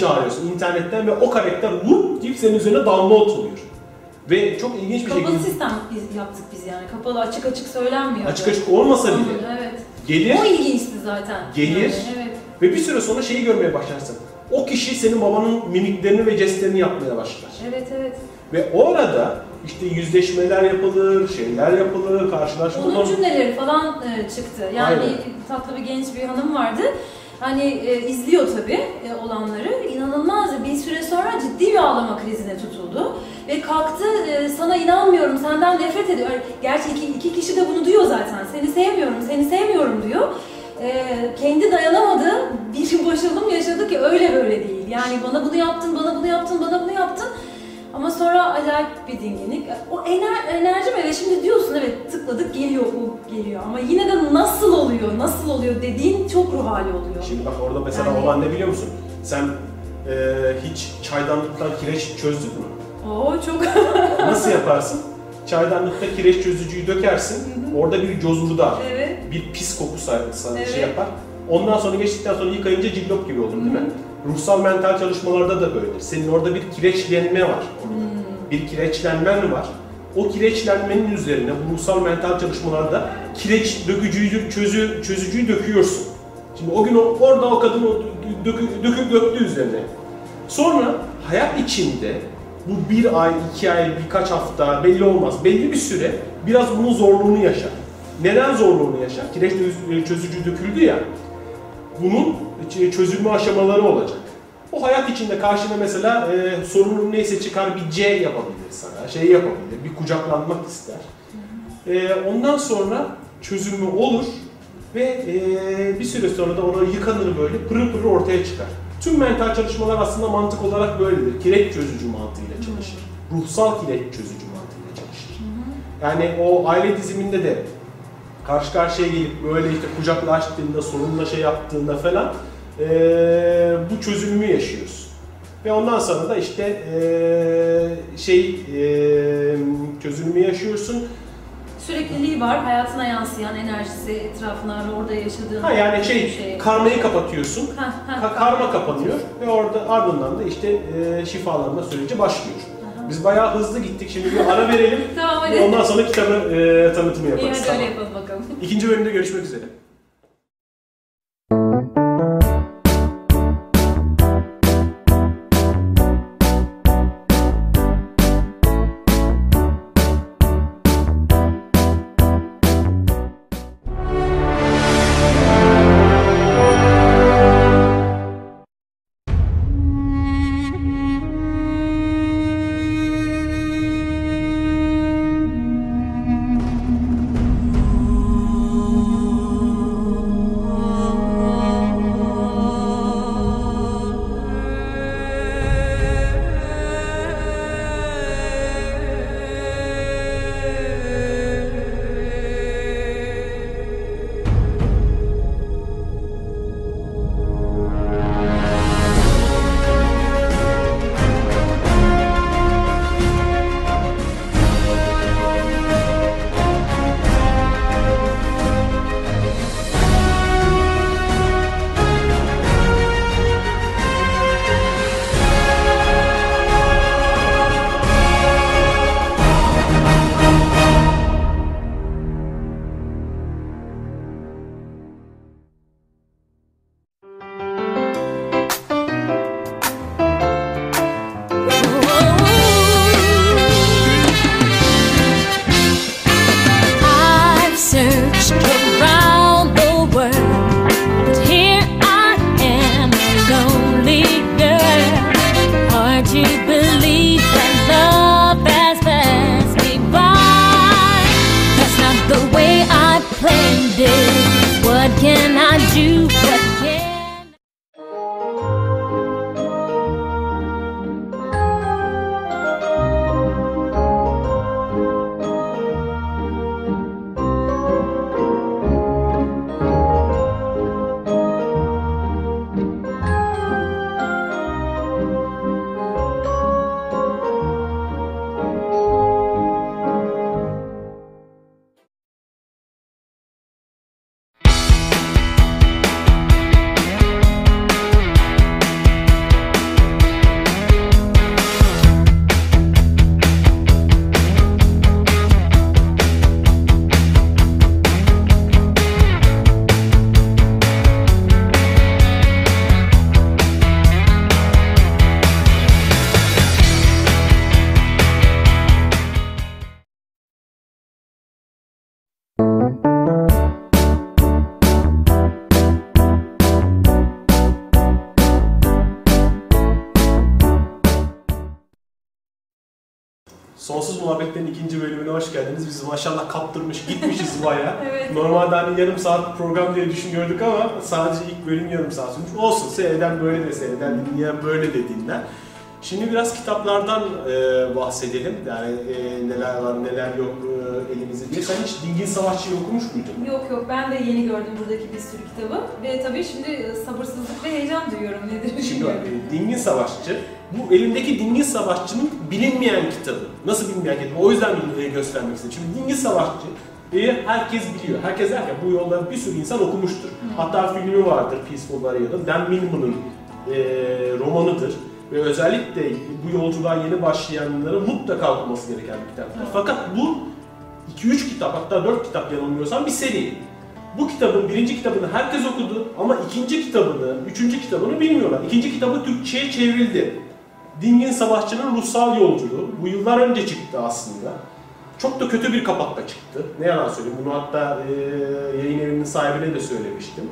çağırıyorsun internetten ve o karakter vup deyip senin üzerine download oluyor. Ve çok ilginç bir Kapalı şekilde sistem biz yaptık biz yani. Kapalı açık açık söylenmiyor. açık açık olmasa bile Evet. gelir O ilginçti zaten. Gelir. Yani, evet. ve bir süre sonra şeyi görmeye başlarsın. O kişi senin babanın mimiklerini ve jestlerini yapmaya başlar. Evet evet. Ve orada işte yüzleşmeler yapılır, şeyler yapılır, karşılaşmalar Onun cümleleri falan e, çıktı. Yani Aynen. tatlı bir genç bir hanım vardı. Hani e, izliyor tabii e, olanları. İnanılmaz bir süre sonra ciddi bir ağlama krizine tutuldu. Ve kalktı e, sana inanmıyorum, senden nefret ediyor. Gerçi iki, iki kişi de bunu diyor zaten. Seni sevmiyorum, seni sevmiyorum diyor. E, kendi dayanamadı. Bir boşalım yaşadı ki öyle böyle değil. Yani bana bunu yaptın, bana bunu yaptın, bana bunu yaptın. Ama sonra acayip bir dinginlik. O ener, enerji ve şimdi diyorsun evet tıkladık geliyor o geliyor. Ama yine de nasıl oluyor, nasıl oluyor dediğin çok ruh hali oluyor. Şimdi bak orada mesela Yani- olan ne biliyor musun? Sen e, hiç çaydanlıktan kireç çözdün mü? Oo çok Nasıl yaparsın? Çaydanlıkta kireç çözücüyü dökersin. Orada bir cozurda, evet. bir pis koku sa- sa- Evet. şey yapar. Ondan sonra geçtikten sonra yıkayınca cillop gibi olur değil mi? Ruhsal mental çalışmalarda da böyledir. Senin orada bir kireçlenme var. Bir kireçlenmen var. O kireçlenmenin üzerine bu ruhsal mental çalışmalarda kireç dökücüyü, çözü, çözücüyü döküyorsun. Şimdi o gün o, orada o kadın o dökü, dökü döktü üzerine. Sonra hayat içinde bu bir ay, iki ay, birkaç hafta belli olmaz. Belli bir süre biraz bunun zorluğunu yaşar. Neden zorluğunu yaşar? Kireç çöz- çözücü döküldü ya. Bunun çözülme aşamaları olacak. O hayat içinde karşına mesela e, sorunun neyse çıkar bir C yapabilir sana, şey yapabilir, bir kucaklanmak ister. E, ondan sonra çözülme olur ve e, bir süre sonra da ona yıkanır böyle pırıl pırıl ortaya çıkar. Tüm mental çalışmalar aslında mantık olarak böyledir. Kireç çözücü mantığıyla çalışır. Ruhsal kireç çözücü mantığıyla çalışır. Yani o aile diziminde de karşı karşıya gelip böyle işte kucaklaştığında, sorunla şey yaptığında falan eee, bu çözülümü yaşıyorsun. Ve ondan sonra da işte eee, şey eee çözülümü yaşıyorsun. Sürekliliği var, hayatına yansıyan enerjisi, etrafına orada yaşadığın Ha yani şey şey. karmayı kapatıyorsun. Ha, ha. Ka- karma kapanıyor ve orada ardından da işte eee şifalanma süreci başlıyor. Biz bayağı hızlı gittik. Şimdi bir ara verelim. Tamam hadi. Ondan sonra kitabı eee tanıtımı İyi yaparız. hadi öyle Tamam. yapalım bakalım. İkinci bölümde görüşmek üzere. Sonsuz Muhabbetlerin ikinci bölümüne hoş geldiniz. Biz maşallah kaptırmış, gitmişiz baya. Evet. Normalde hani yarım saat program diye düşünüyorduk ama sadece ilk bölüm yarım saat sürmüş. Olsun, seyreden böyle de seyreden, dinleyen böyle de dinler. Şimdi biraz kitaplardan e, bahsedelim. Yani e, neler var, neler yok e, elimizde. Sen hiç Dingin Savaşçı'yı okumuş muydun? Yok yok ben de yeni gördüm buradaki bir sürü kitabı. Ve tabii şimdi sabırsızlık ve heyecan duyuyorum nedir Şimdi bak, e, Dingin Savaşçı, bu elimdeki Dingin Savaşçı'nın bilinmeyen kitabı. Nasıl bilinmeyen kitabı? O yüzden e, göstermek istedim. Şimdi Dingin Savaşçı e, herkes biliyor. Herkes derken bu yolda bir sürü insan okumuştur. Hatta filmi vardır Peaceful Warrior'ın. Dan Millman'ın e, romanıdır. Ve özellikle bu yolculuğa yeni başlayanlara mutlaka okuması gereken bir kitaptır. Fakat bu 2-3 kitap hatta 4 kitap yanılmıyorsam bir seri. Bu kitabın birinci kitabını herkes okudu ama ikinci kitabını, üçüncü kitabını bilmiyorlar. İkinci kitabı Türkçe'ye çevrildi. Dingin Savaşçı'nın Ruhsal Yolculuğu. Bu yıllar önce çıktı aslında. Çok da kötü bir kapakla çıktı. Ne yalan söyleyeyim. Bunu hatta e, yayın evinin sahibine de söylemiştim.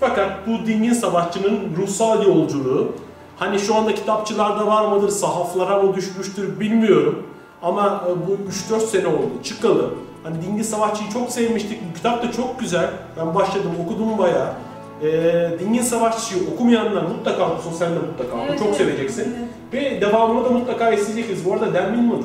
Fakat bu Dingin Savaşçı'nın Ruhsal Yolculuğu hani şu anda kitapçılarda var mıdır, sahaflara mı düşmüştür bilmiyorum. Ama e, bu 3-4 sene oldu çıkalı. Hani Dingin Savaşçı'yı çok sevmiştik. Bu kitap da çok güzel. Ben başladım, okudum bayağı. E, Dingin Savaşçı'yı okumayanlar mutlaka okusun, sen de mutlaka oku. Evet, çok evet, seveceksin. evet. Ve devamını da mutlaka isteyeceksiniz. Bu arada Dan Millman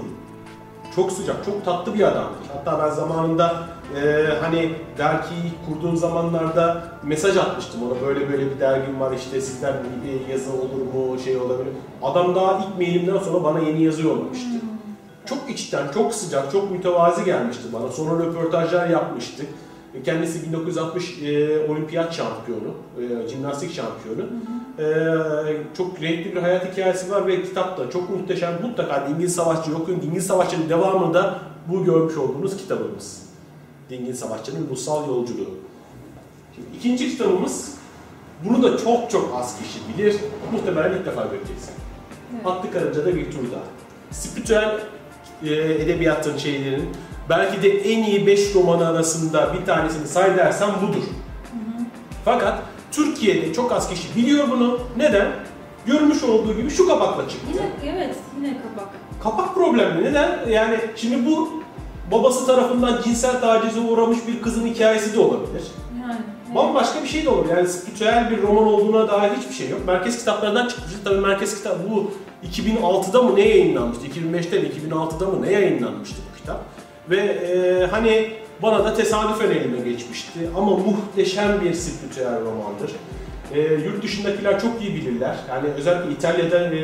çok sıcak, çok tatlı bir adamdır. Hatta ben zamanında e, hani dergiyi kurduğum zamanlarda mesaj atmıştım ona. Böyle böyle bir dergim var işte sizden bir yazı olur mu, şey olabilir. Adam daha ilk mailimden sonra bana yeni yazı yollamıştı. Çok içten, çok sıcak, çok mütevazi gelmişti bana. Sonra röportajlar yapmıştık. Kendisi 1960 e, olimpiyat şampiyonu, e, jimnastik şampiyonu. E, çok renkli bir hayat hikayesi var ve kitap da çok muhteşem. Mutlaka Dingin Savaşçı okuyun. Dingin Savaşçı'nın devamında bu görmüş olduğunuz kitabımız. Dingin Savaşçı'nın Ruhsal Yolculuğu. Şimdi ikinci kitabımız, bunu da çok çok az kişi bilir. Muhtemelen ilk defa göreceksin. Evet. Atlı Karınca'da bir tur daha. Spiritüel e, edebiyatın şeylerin belki de en iyi 5 romanı arasında bir tanesini say dersen budur. Fakat Türkiye'de çok az kişi biliyor bunu. Neden? Görmüş olduğu gibi şu kapakla çıktı. Yine evet yine kapak. Kapak problemli. Neden? Yani şimdi bu babası tarafından cinsel tacize uğramış bir kızın hikayesi de olabilir. Yani. evet. Bambaşka bir şey de olur. Yani spiritüel bir roman olduğuna dair hiçbir şey yok. Merkez kitaplarından çıkmış. Tabii merkez kitap bu 2006'da mı ne yayınlanmıştı? 2005'te mi 2006'da mı ne yayınlanmıştı bu kitap? Ve e, hani bana da tesadüfen elime geçmişti. Ama muhteşem bir spiritüel romandır. E, yurt dışındakiler çok iyi bilirler. Yani özellikle İtalya'da e,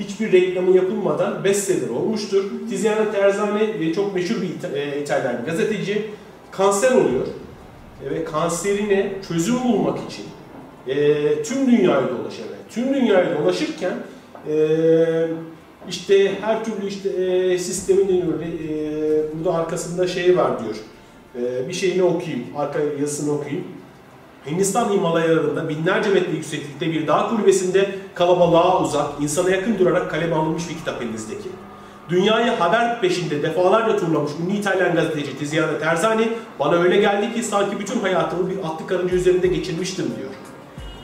hiçbir reklamı yapılmadan bestseller olmuştur. Tiziano Terzani e, çok meşhur bir İta- e, İtalyan gazeteci. Kanser oluyor E, ve kanserine çözüm bulmak için e, tüm dünyayı dolaşıyor. Tüm dünyayı dolaşırken e, işte her türlü işte e, sistemin. E, burada arkasında şey var diyor. E, bir şeyini okuyayım, arka yazısını okuyayım. Hindistan Himalayalarında binlerce metre yükseklikte bir dağ kulübesinde kalabalığa uzak, insana yakın durarak kaleme alınmış bir kitap elinizdeki. Dünyayı haber peşinde defalarca turlamış ünlü İtalyan gazeteci Tiziano Terzani bana öyle geldi ki sanki bütün hayatımı bir atlı karınca üzerinde geçirmiştim diyor.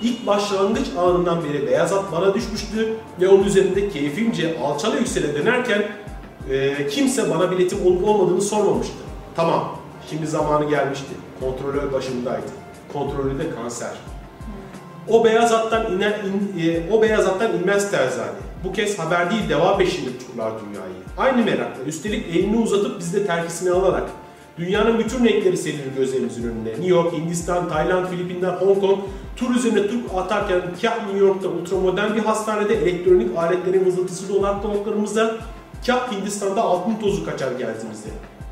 İlk başlangıç anından beri beyaz at bana düşmüştü ve onun üzerinde keyfimce alçala yüksele dönerken e, kimse bana biletim olup olmadığını sormamıştı. Tamam, Şimdi zamanı gelmişti. Kontrolör başındaydı. Kontrolü de kanser. O beyaz attan iner, in- e, o beyaz attan inmez terzane. Bu kez haber değil deva peşinde turlar dünyayı. Aynı merakla üstelik elini uzatıp bizde terkisini alarak dünyanın bütün renkleri serilir gözlerimizin önüne. New York, Hindistan, Tayland, Filipinler, Hong Kong tur üzerine tur atarken kah New York'ta ultramodern bir hastanede elektronik aletlerin vızıltısıyla olan kulaklarımızda kah Hindistan'da altın tozu kaçar geldiğimizde.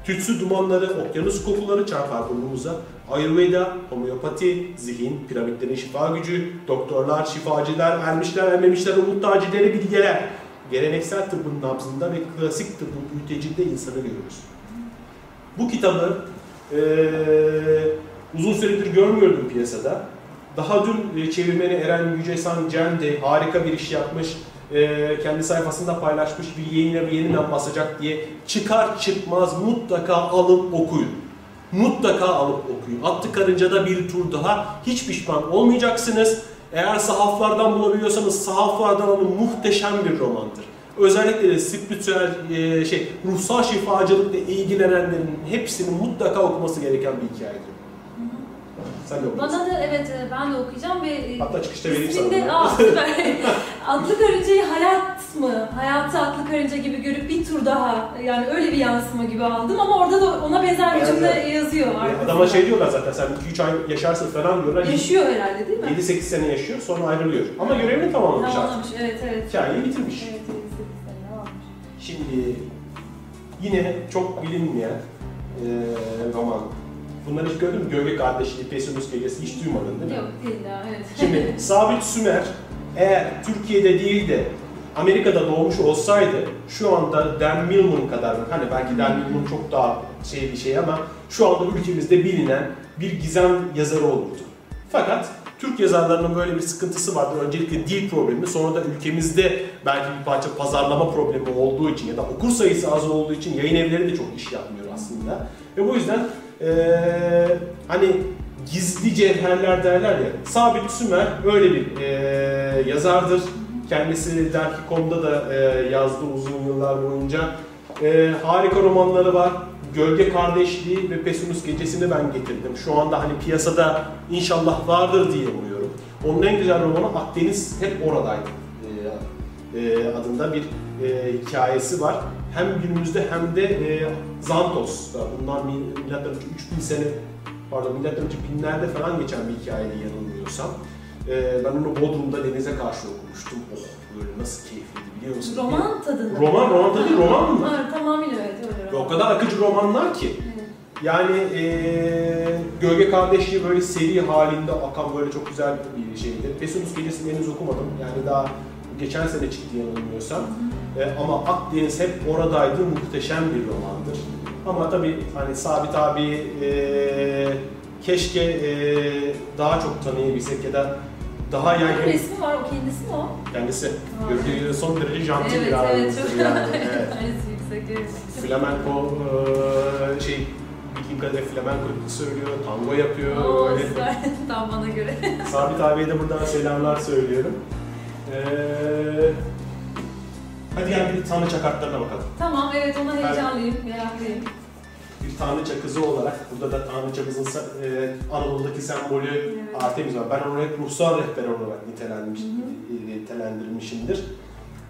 Tütsü dumanları, okyanus kokuları çarpar burnumuza. Ayurveda, homeopati, zihin, piramitlerin şifa gücü, doktorlar, şifacılar, ermişler, ermemişler, umut tacileri, bilgeler. Geleneksel tıbbın nabzında ve klasik tıbbın büyütecinde insanı görüyoruz. Bu kitabı eee, uzun süredir görmüyordum piyasada. Daha dün çevirmeni Eren Yücesan Cem harika bir iş yapmış. E, kendi sayfasında paylaşmış bir yayın evi yeniden basacak diye çıkar çıkmaz mutlaka alıp okuyun. Mutlaka alıp okuyun. Attı Karınca'da bir tur daha. Hiç pişman olmayacaksınız. Eğer sahaflardan bulabiliyorsanız sahaflardan alın muhteşem bir romandır. Özellikle de spiritüel e, şey ruhsal şifacılıkla ilgilenenlerin hepsinin mutlaka okuması gereken bir hikayedir. Sen de okuyorsun. Bana da evet e, ben de okuyacağım ve e, Hatta çıkışta vereyim sana. bunu. aa süper. Atlı karıncayı hayat mı? Hayatı atlı karınca gibi görüp bir tur daha yani öyle bir yansıma gibi aldım ama orada da ona benzer bir cümle Evet. yazıyor. Ya arkasında. Adama şey diyorlar zaten sen 2-3 ay yaşarsın falan diyorlar. Yaşıyor herhalde değil mi? 7-8 sene yaşıyor sonra ayrılıyor. Ama görevini tamamlamış artık. Tamamlamış evet evet. Hikayeyi bitirmiş. Evet, evet, sene varmış. Şimdi yine çok bilinmeyen eee roman. Bunları hiç gördün mü? Gölge Kardeşliği, Pesinus Gecesi hiç duymadın değil mi? Yok değil daha evet. Şimdi Sabit Sümer eğer Türkiye'de değil de Amerika'da doğmuş olsaydı şu anda Dan Millman kadar hani belki Dan Millman çok daha şey bir şey ama şu anda ülkemizde bilinen bir gizem yazarı olurdu. Fakat Türk yazarlarının böyle bir sıkıntısı vardı. Öncelikle dil problemi, sonra da ülkemizde belki bir parça pazarlama problemi olduğu için ya da okur sayısı az olduğu için yayın evleri de çok iş yapmıyor aslında. Ve bu yüzden hani gizli cevherler derler ya. Sabit Sümer öyle bir eee, yazardır. Kendisi Dergi.com'da da eee, yazdı uzun yıllar boyunca. Eee, harika romanları var. Gölge Kardeşliği ve Pesinus Gecesi'ni ben getirdim. Şu anda hani piyasada inşallah vardır diye umuyorum. Onun en güzel romanı Akdeniz hep oradaydı eee, adında bir eee, hikayesi var. Hem günümüzde hem de eee Zantos'ta. Bundan mi- milattan önce 3000 sene pardon milattan önce binlerde falan geçen bir hikayeydi yanılmıyorsam. Eee, ben onu Bodrum'da denize karşı okumuştum. Oh böyle nasıl keyifliydi biliyor musun? Roman tadında. Roman, roman tadı roman mı? Ha, tamamıyla evet öyle roman. o kadar akıcı romanlar ki. Evet. Yani eee Gölge Kardeşliği böyle seri halinde akan böyle çok güzel bir şeydi. Pesinus Gecesi'ni henüz okumadım. Yani daha geçen sene çıktı yanılmıyorsam. E, ama Akdeniz hep oradaydı. Muhteşem bir romandır. Ama tabii hani Sabit abi eee, keşke eee, daha çok tanıyabilsek ya da daha Bir yaygın resmi var o kendisi mi o? kendisi. Gölge son derece janti evet bir evet çok yani. Evet. Yüksek evet. Flamenco eee, şey bildiğim kadarıyla flamenco söylüyor, tango yapıyor. Oo öyle. Tam bana göre. Sabit abiye de buradan selamlar söylüyorum. Eee hadi gel bir tanrıça kartlarına bakalım. tamam evet ona heyecanlıyım, meraklıyım. Bir tanrıça kızı olarak burada da tanrıçamızın eee, Anadolu'daki sembolü Evet. Artemis var. Ben onu hep ruhsal rehber olarak nitelenmiş, nitelendirmişimdir.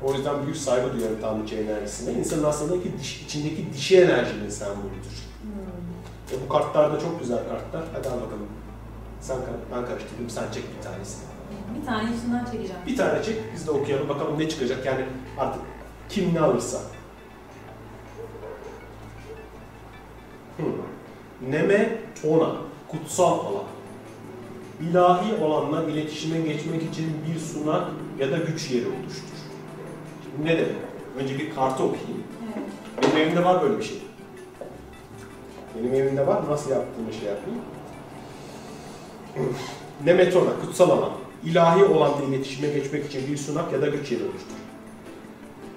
O yüzden büyük saygı duyuyorum tanrıça enerjisine. İnsanın aslında ki diş, içindeki dişi enerjinin sembolüdür. Hmm. E, bu kartlar da çok güzel kartlar. Hadi al bakalım. Sen ben karıştırdım, sen çek bir tanesini. Bir tane içinden çekeceğim. Bir tane çek, biz de okuyalım bakalım ne çıkacak. Yani artık kim ne alırsa. Hmm. Neme Tona, kutsal alan. İlahi olanla iletişime geçmek için bir sunak ya da güç yeri oluştur. Şimdi ne demek? Önce bir kartı okuyayım. Evet. Benim evimde var böyle bir şey. Benim evimde var. Nasıl yaptığımı şey yapayım. Nemetona, kutsal alan. İlahi olanla iletişime geçmek için bir sunak ya da güç yeri oluştur.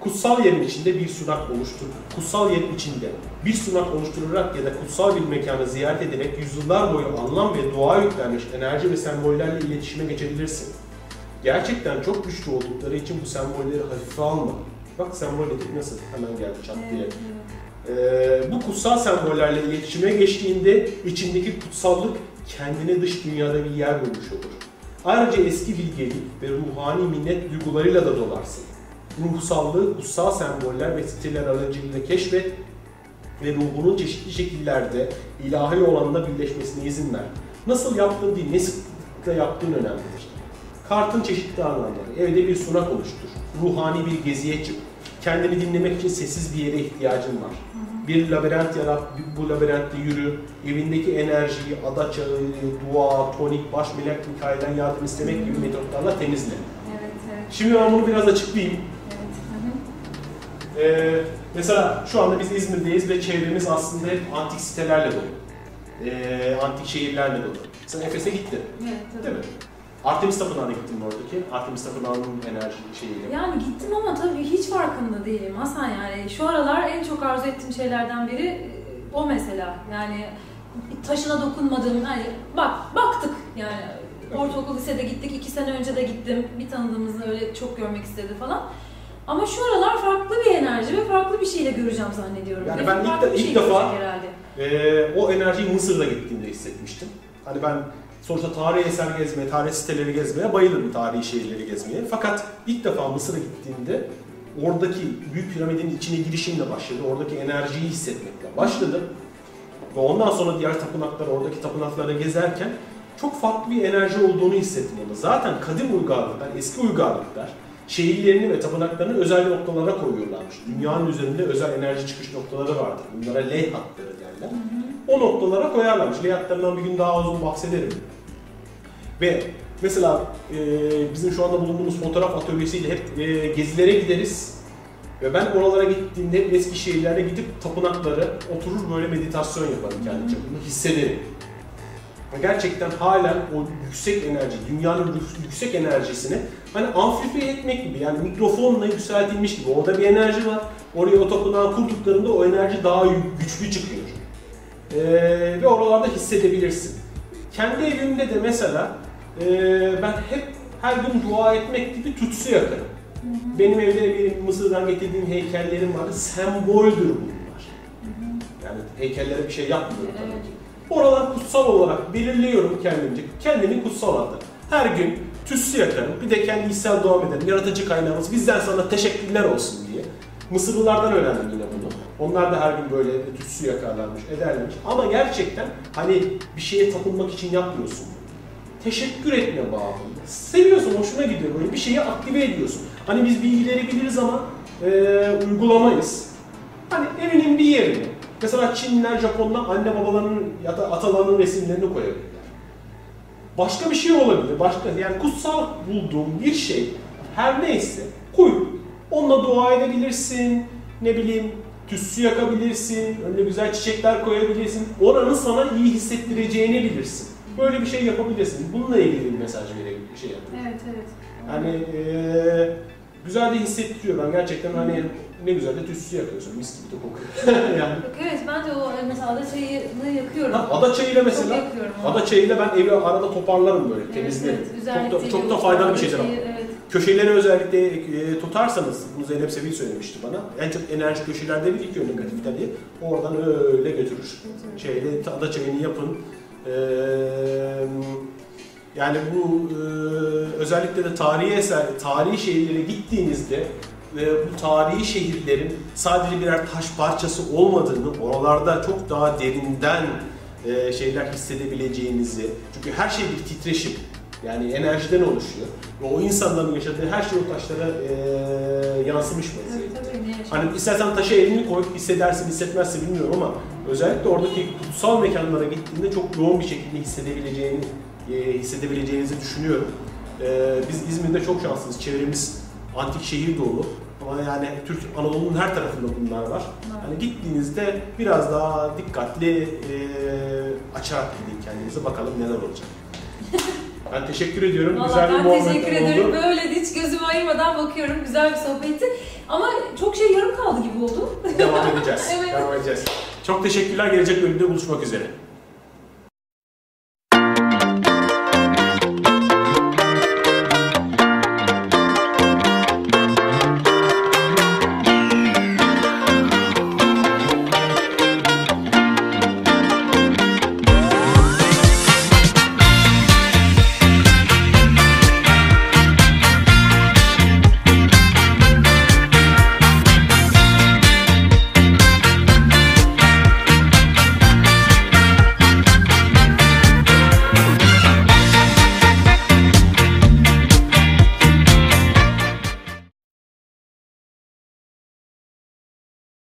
Kutsal yerin içinde bir sunak oluştur. Kutsal yerin içinde bir sunak oluşturarak ya da kutsal bir mekanı ziyaret ederek yüzyıllar boyu anlam ve dua yüklenmiş enerji ve sembollerle iletişime geçebilirsin. Gerçekten çok güçlü oldukları için bu sembolleri hafife alma. Bak sembol dedik nasıl hemen geldi çat diye. Ee, bu kutsal sembollerle iletişime geçtiğinde içindeki kutsallık kendine dış dünyada bir yer bulmuş olur. Ayrıca eski bilgelik ve ruhani minnet duygularıyla da dolarsın. Ruhsallığı kutsal semboller ve stiller aracılığıyla keşfet ve ruhunun çeşitli şekillerde ilahi olanla birleşmesine izin ver. Nasıl yaptığın değil, ne sıklıkla yaptığın önemlidir. Kartın çeşitli anlamları, evde bir sunak oluştur, ruhani bir geziye çık, kendini dinlemek için sessiz bir yere ihtiyacın var. Bir labirent yarat, bu labirentte yürü, evindeki enerjiyi, ada çağı, dua, tonik, baş melek Mikail'den yardım istemek gibi metotlarla temizle. Evet, evet, Şimdi ben bunu biraz açıklayayım. evet. Hı hı. Ee, mesela şu anda biz İzmir'deyiz ve çevremiz aslında hep antik sitelerle dolu. Ee, antik şehirlerle dolu. Sen Efes'e gittin, Evet, tabii. değil mi? Artemis Tapınağı'na gittin mi oradaki? Artemis Tapınağı'nın enerji şeyiyle. Yani gittim ama tabii hiç farkında değilim Hasan yani. Şu aralar en çok arzu ettiğim şeylerden biri e, o mesela. Yani taşına dokunmadığım, hani bak baktık yani. Ortaokul, lisede gittik, iki sene önce de gittim. Bir tanıdığımızı öyle çok görmek istedi falan. Ama şu aralar farklı bir enerji ve farklı bir şeyle göreceğim zannediyorum. Yani ben ilk de- ilk şey defa-. Ee, o enerjiyi Mısır'da gittiğimde hissetmiştim. Hani ben sonuçta tarihi eser gezmeye, tarih siteleri gezmeye bayılırım tarihi şehirleri gezmeye. Fakat ilk defa Mısır'a gittiğimde oradaki büyük piramidin içine girişimle başladı. Oradaki enerjiyi hissetmekle başladım. Ve ondan sonra diğer tapınaklar, oradaki tapınaklara gezerken çok farklı bir enerji olduğunu hissettim onu. Zaten kadim uygarlıklar, eski uygarlıklar şehirlerini ve tapınaklarını özel noktalara koyuyorlarmış. Dünyanın üzerinde özel enerji çıkış noktaları vardır. Bunlara ley hatları derler. O noktalara koyarlarmış. Ley hatlarından bir gün daha uzun bahsederim. Ve mesela e, bizim şu anda bulunduğumuz fotoğraf atölyesiyle hep e, gezilere gideriz. Ve ben oralara gittiğimde hep eski şehirlere gidip tapınakları oturur böyle meditasyon yaparım kendi çapımda. Hissederim. Gerçekten halen o yüksek enerji, dünyanın yük- yüksek enerjisini hani amplifiye etmek gibi yani mikrofonla yükseltilmiş gibi orada bir enerji var. Oraya o tapınağı kurduklarında o enerji daha güçlü çıkıyor. Ee, ve oralarda hissedebilirsin. Kendi evimde de mesela e, ben hep her gün dua etmek gibi tütsü yakarım. Benim evde bir Mısır'dan getirdiğim heykellerim var. Semboldür bunlar. Yani heykellere bir şey yapmıyorum tabii ki. Oralar kutsal olarak belirliyorum kendimce. Kendimi kutsal adı. Her gün tütsü yakarım. Bir de kendi içsel devam ederim. Yaratıcı kaynağımız bizden sana teşekkürler olsun diye. Mısırlılardan öğrendim yine bunu. Onlar da her gün böyle tütsü yakarlarmış, ederlermiş. Ama gerçekten hani bir şeye tapınmak için yapmıyorsun. Teşekkür etme bağımında. Seviyorsun, hoşuna gidiyor böyle bir şeyi aktive ediyorsun. Hani biz bilgileri biliriz ama e, uygulamayız. Hani evinin bir yerine, mesela Çinliler, Japonlar anne babalarının ya da atalarının resimlerini koyabilirler. Başka bir şey olabilir, başka yani kutsal bulduğum bir şey her neyse koy. Onunla dua edebilirsin, ne bileyim tütsü yakabilirsin, önüne güzel çiçekler koyabilirsin. Oranın sana iyi hissettireceğini bilirsin. Böyle bir şey yapabilirsin. Bununla ilgili bir mesaj verebilirim, bir şey yapın. Evet, evet. Yani eee güzel de hissettiriyor. Ben gerçekten hani ne güzel de tütsü yakıyorsun. Mis gibi de kokuyor. yani. Yok, evet, ben de o mesela ada çayını yakıyorum. Ha, ada çayıyla mesela, Çok yakıyorum ada çayıyla ben evi arada toparlarım böyle, Evet, temizlerim. evet, çok, da, çok da faydalı bir şeydir çayı, Evet. Köşeleri özellikle e, tutarsanız, bunu Zeynep Sevil söylemişti bana, en çok enerji köşelerde birikiyor negatifler diye, oradan öyle götürür. Şeyde ada çayını yapın. Eee, yani bu eee, özellikle de tarihi eser, tarihi şehirlere gittiğinizde ve bu tarihi şehirlerin sadece birer taş parçası olmadığını, oralarda çok daha derinden eee, şeyler hissedebileceğinizi, çünkü her şey bir titreşim, yani enerjiden oluşuyor. Ve o insanların yaşadığı her şey o taşlara eee, yansımış vaziyette. Hani istersen taşa elini koy, hissedersin, hissetmezsin bilmiyorum ama özellikle oradaki kutsal mekanlara gittiğinde çok yoğun bir şekilde hissedebileceğini, e, hissedebileceğinizi düşünüyorum. E, biz İzmir'de çok şanslıyız. Çevremiz antik şehir dolu. Ama yani Türk Anadolu'nun her tarafında bunlar var. Hani gittiğinizde biraz daha dikkatli e, açarak gidin kendinize bakalım neler olacak. Ben teşekkür ediyorum. Valla Güzel bir ben muhabbet teşekkür oldu. ederim. Böyle hiç gözümü ayırmadan bakıyorum. Güzel bir sohbetti. Ama çok şey yarım kaldı gibi oldu. Devam edeceğiz. Evet. Devam edeceğiz. Çok teşekkürler. Gelecek bölümde buluşmak üzere.